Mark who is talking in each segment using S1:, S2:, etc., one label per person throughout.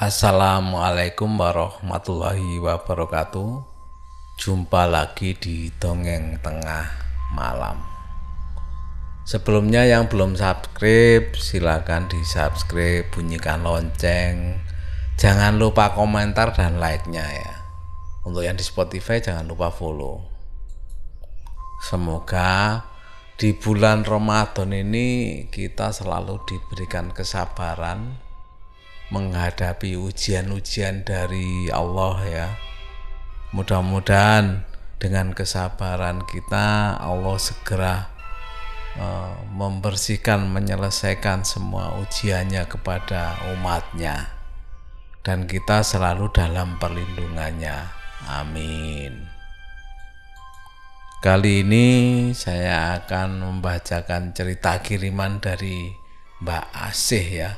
S1: Assalamualaikum warahmatullahi wabarakatuh. Jumpa lagi di Dongeng Tengah Malam. Sebelumnya yang belum subscribe, silakan di subscribe, bunyikan lonceng. Jangan lupa komentar dan like-nya ya. Untuk yang di Spotify jangan lupa follow. Semoga di bulan Ramadan ini kita selalu diberikan kesabaran menghadapi ujian-ujian dari Allah ya Mudah-mudahan dengan kesabaran kita Allah segera uh, membersihkan, menyelesaikan semua ujiannya kepada umatnya dan kita selalu dalam perlindungannya. Amin. Kali ini saya akan membacakan cerita kiriman dari Mbak Asih ya.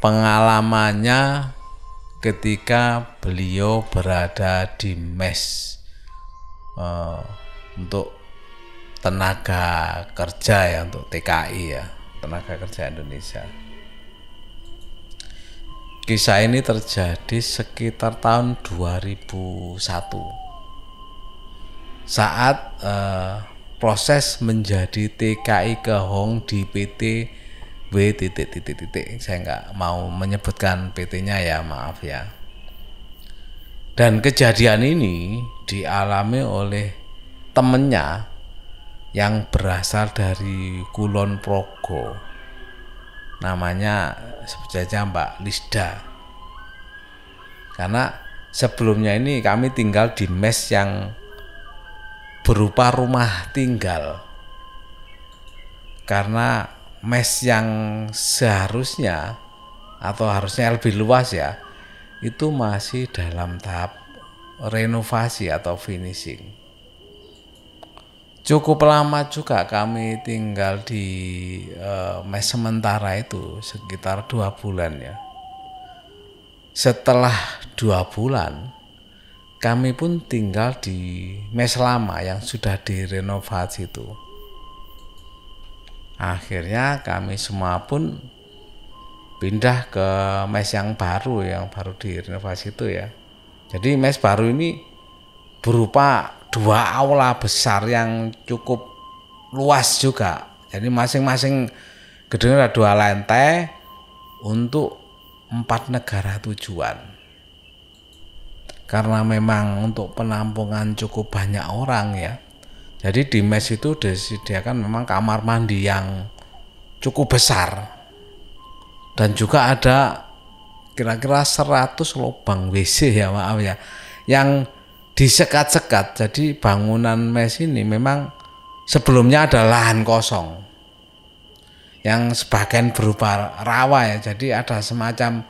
S1: Pengalamannya ketika beliau berada di mes uh, untuk tenaga kerja ya untuk TKI ya tenaga kerja Indonesia. Kisah ini terjadi sekitar tahun 2001 saat uh, proses menjadi TKI ke Hong di PT W titik titik titik. Saya nggak mau menyebutkan PT-nya ya maaf ya. Dan kejadian ini dialami oleh temennya yang berasal dari Kulon Progo. Namanya sebetulnya Mbak Lisda. Karena sebelumnya ini kami tinggal di mes yang berupa rumah tinggal. Karena mes yang seharusnya atau harusnya lebih luas ya itu masih dalam tahap renovasi atau finishing. Cukup lama juga kami tinggal di uh, mes sementara itu sekitar dua bulan ya. Setelah dua bulan, kami pun tinggal di mes lama yang sudah direnovasi itu akhirnya kami semua pun pindah ke mes yang baru yang baru direnovasi itu ya. Jadi mes baru ini berupa dua aula besar yang cukup luas juga. Jadi masing-masing gedung ada dua lantai untuk empat negara tujuan. Karena memang untuk penampungan cukup banyak orang ya jadi di mes itu disediakan memang kamar mandi yang cukup besar dan juga ada kira-kira 100 lubang WC ya maaf ya yang disekat-sekat. Jadi bangunan mes ini memang sebelumnya ada lahan kosong yang sebagian berupa rawa ya. Jadi ada semacam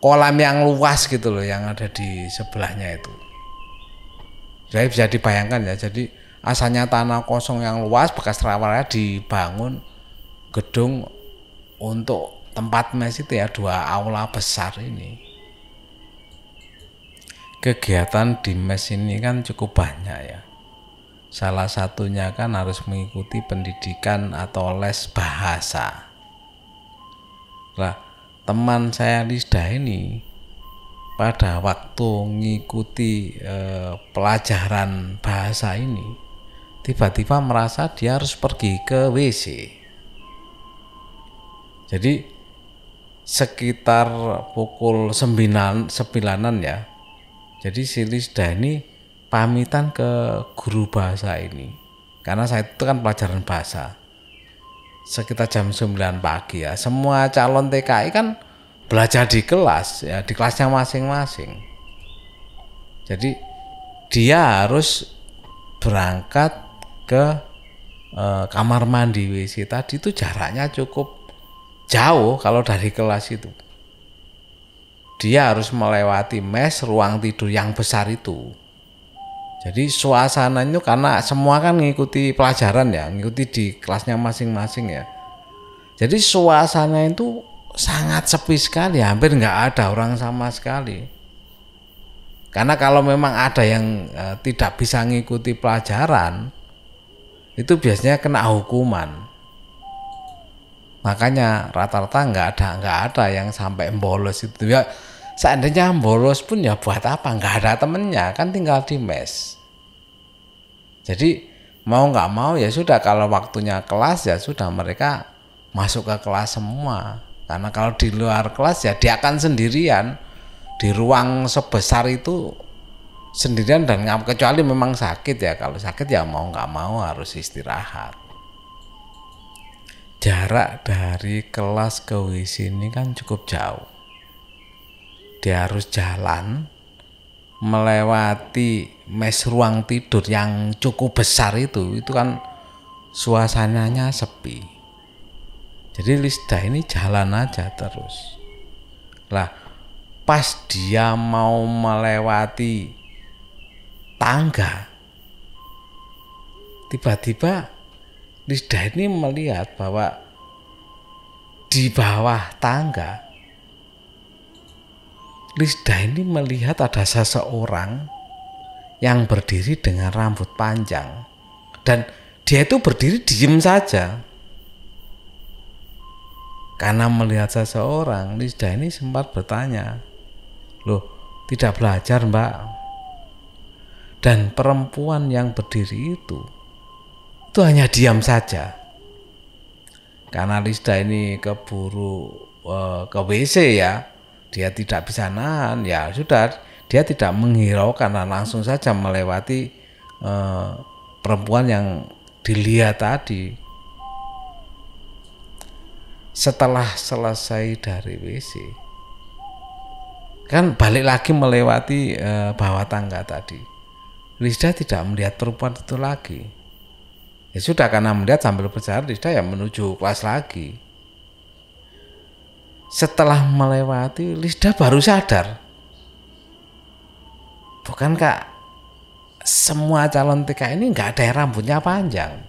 S1: kolam yang luas gitu loh yang ada di sebelahnya itu. Jadi bisa dibayangkan ya. Jadi asalnya tanah kosong yang luas bekas rawa dibangun gedung untuk tempat mes itu ya dua aula besar ini. Kegiatan di mes ini kan cukup banyak ya. Salah satunya kan harus mengikuti pendidikan atau les bahasa. Lah teman saya Lisda ini pada waktu mengikuti eh, pelajaran bahasa ini tiba-tiba merasa dia harus pergi ke WC. Jadi sekitar pukul sembilan sembilanan ya. Jadi si Lisda ini pamitan ke guru bahasa ini. Karena saya itu kan pelajaran bahasa. Sekitar jam 9 pagi ya. Semua calon TKI kan belajar di kelas ya, di kelasnya masing-masing. Jadi dia harus berangkat ke e, kamar mandi WC tadi itu jaraknya cukup jauh kalau dari kelas itu. Dia harus melewati mes ruang tidur yang besar itu. Jadi suasananya karena semua kan ngikuti pelajaran ya, ngikuti di kelasnya masing-masing ya. Jadi suasana itu sangat sepi sekali, hampir nggak ada orang sama sekali. Karena kalau memang ada yang e, tidak bisa ngikuti pelajaran, itu biasanya kena hukuman. Makanya rata-rata nggak ada nggak ada yang sampai bolos itu. Ya seandainya bolos pun ya buat apa? Nggak ada temennya kan tinggal di mes. Jadi mau nggak mau ya sudah kalau waktunya kelas ya sudah mereka masuk ke kelas semua. Karena kalau di luar kelas ya dia akan sendirian. Di ruang sebesar itu sendirian dan kecuali memang sakit ya. Kalau sakit ya mau nggak mau harus istirahat. Jarak dari kelas ke WC ini kan cukup jauh. Dia harus jalan melewati mes ruang tidur yang cukup besar itu. Itu kan suasananya sepi. Jadi Lisda ini jalan aja terus. Lah pas dia mau melewati tangga. Tiba-tiba Lisda ini melihat bahwa di bawah tangga Lisda ini melihat ada seseorang yang berdiri dengan rambut panjang. Dan dia itu berdiri diem saja. Karena melihat seseorang Lisda ini sempat bertanya loh tidak belajar mbak dan perempuan yang berdiri itu itu hanya diam saja. Karena Lisda ini keburu uh, ke WC ya dia tidak bisa nahan. Ya sudah dia tidak menghiraukan dan langsung saja melewati uh, perempuan yang dilihat tadi. Setelah selesai dari WC kan balik lagi melewati uh, bawah tangga tadi Lisda tidak melihat perempuan itu lagi. Ya sudah karena melihat sambil berjalan Lisda ya menuju kelas lagi. Setelah melewati Lisda baru sadar. Bukankah semua calon TK ini nggak ada yang rambutnya panjang?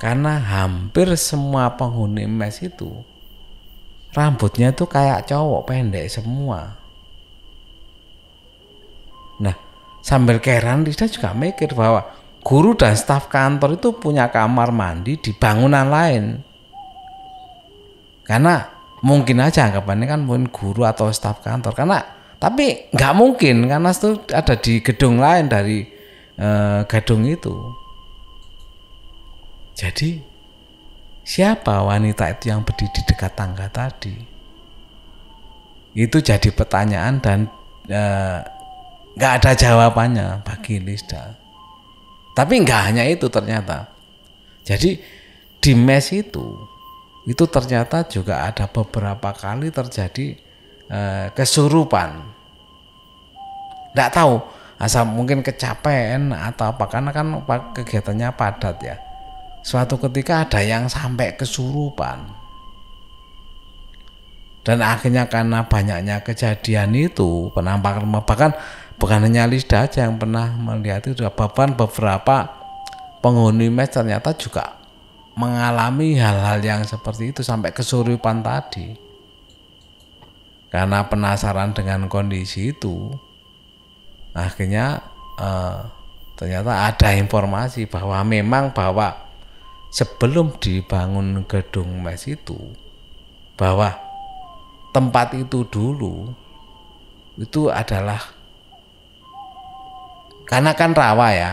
S1: Karena hampir semua penghuni mes itu rambutnya itu kayak cowok pendek semua. Nah, sambil keran Rida juga mikir bahwa guru dan staf kantor itu punya kamar mandi di bangunan lain. Karena mungkin aja anggapannya kan mungkin guru atau staf kantor. Karena tapi nggak mungkin karena itu ada di gedung lain dari eh, gedung itu. Jadi siapa wanita itu yang berdiri di dekat tangga tadi? Itu jadi pertanyaan dan eh, nggak ada jawabannya bagi Lisda. Tapi nggak hanya itu ternyata. Jadi di mes itu itu ternyata juga ada beberapa kali terjadi eh, kesurupan. Nggak tahu asal mungkin kecapean atau apa karena kan kegiatannya padat ya. Suatu ketika ada yang sampai kesurupan. Dan akhirnya karena banyaknya kejadian itu penampakan bahkan bukan hanya Lisda aja yang pernah melihat itu bahkan beberapa penghuni mes ternyata juga mengalami hal-hal yang seperti itu sampai kesurupan tadi. Karena penasaran dengan kondisi itu akhirnya eh, ternyata ada informasi bahwa memang bahwa sebelum dibangun gedung mes itu bahwa tempat itu dulu itu adalah karena kan rawa ya.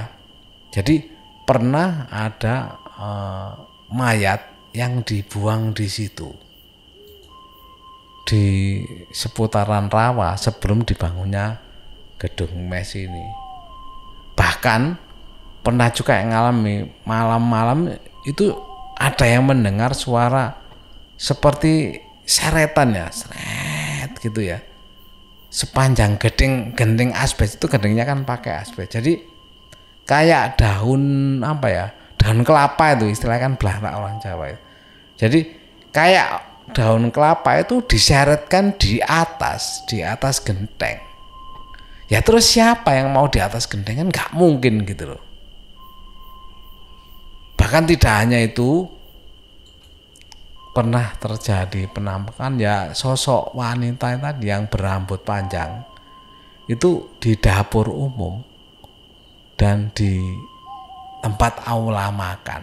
S1: Jadi pernah ada uh, mayat yang dibuang di situ. Di seputaran rawa sebelum dibangunnya gedung mes ini. Bahkan pernah juga yang ngalami malam-malam itu ada yang mendengar suara seperti seretan ya seret gitu ya sepanjang geding gending asbes itu gendingnya kan pakai asbes. Jadi kayak daun apa ya daun kelapa itu istilahnya kan belakang orang Jawa itu. jadi kayak daun kelapa itu diseretkan di atas di atas genteng. Ya terus siapa yang mau di atas genteng kan nggak mungkin gitu loh. Bahkan tidak hanya itu pernah terjadi penampakan ya sosok wanita tadi yang berambut panjang itu di dapur umum dan di tempat aula makan.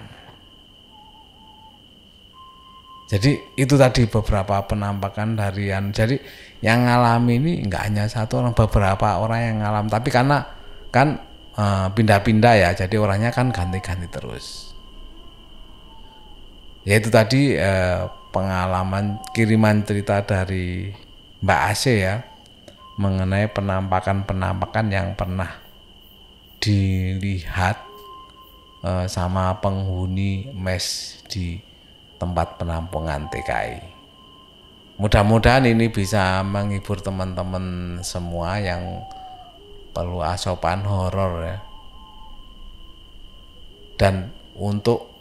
S1: Jadi itu tadi beberapa penampakan harian. Jadi yang ngalami ini nggak hanya satu orang, beberapa orang yang ngalam. Tapi karena kan eh, pindah-pindah ya, jadi orangnya kan ganti-ganti terus. Ya itu tadi eh, pengalaman kiriman cerita dari Mbak Ase ya mengenai penampakan-penampakan yang pernah dilihat eh, sama penghuni mes di tempat penampungan TKI. Mudah-mudahan ini bisa menghibur teman-teman semua yang perlu asopan horor ya. Dan untuk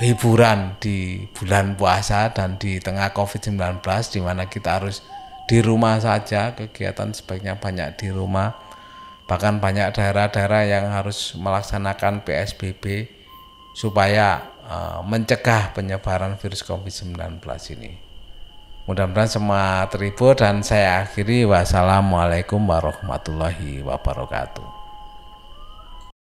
S1: hiburan di bulan puasa dan di tengah COVID-19 di mana kita harus di rumah saja, kegiatan sebaiknya banyak di rumah. Bahkan banyak daerah-daerah yang harus melaksanakan PSBB supaya uh, mencegah penyebaran virus COVID-19 ini. Mudah-mudahan semua terhibur dan saya akhiri wassalamualaikum warahmatullahi wabarakatuh.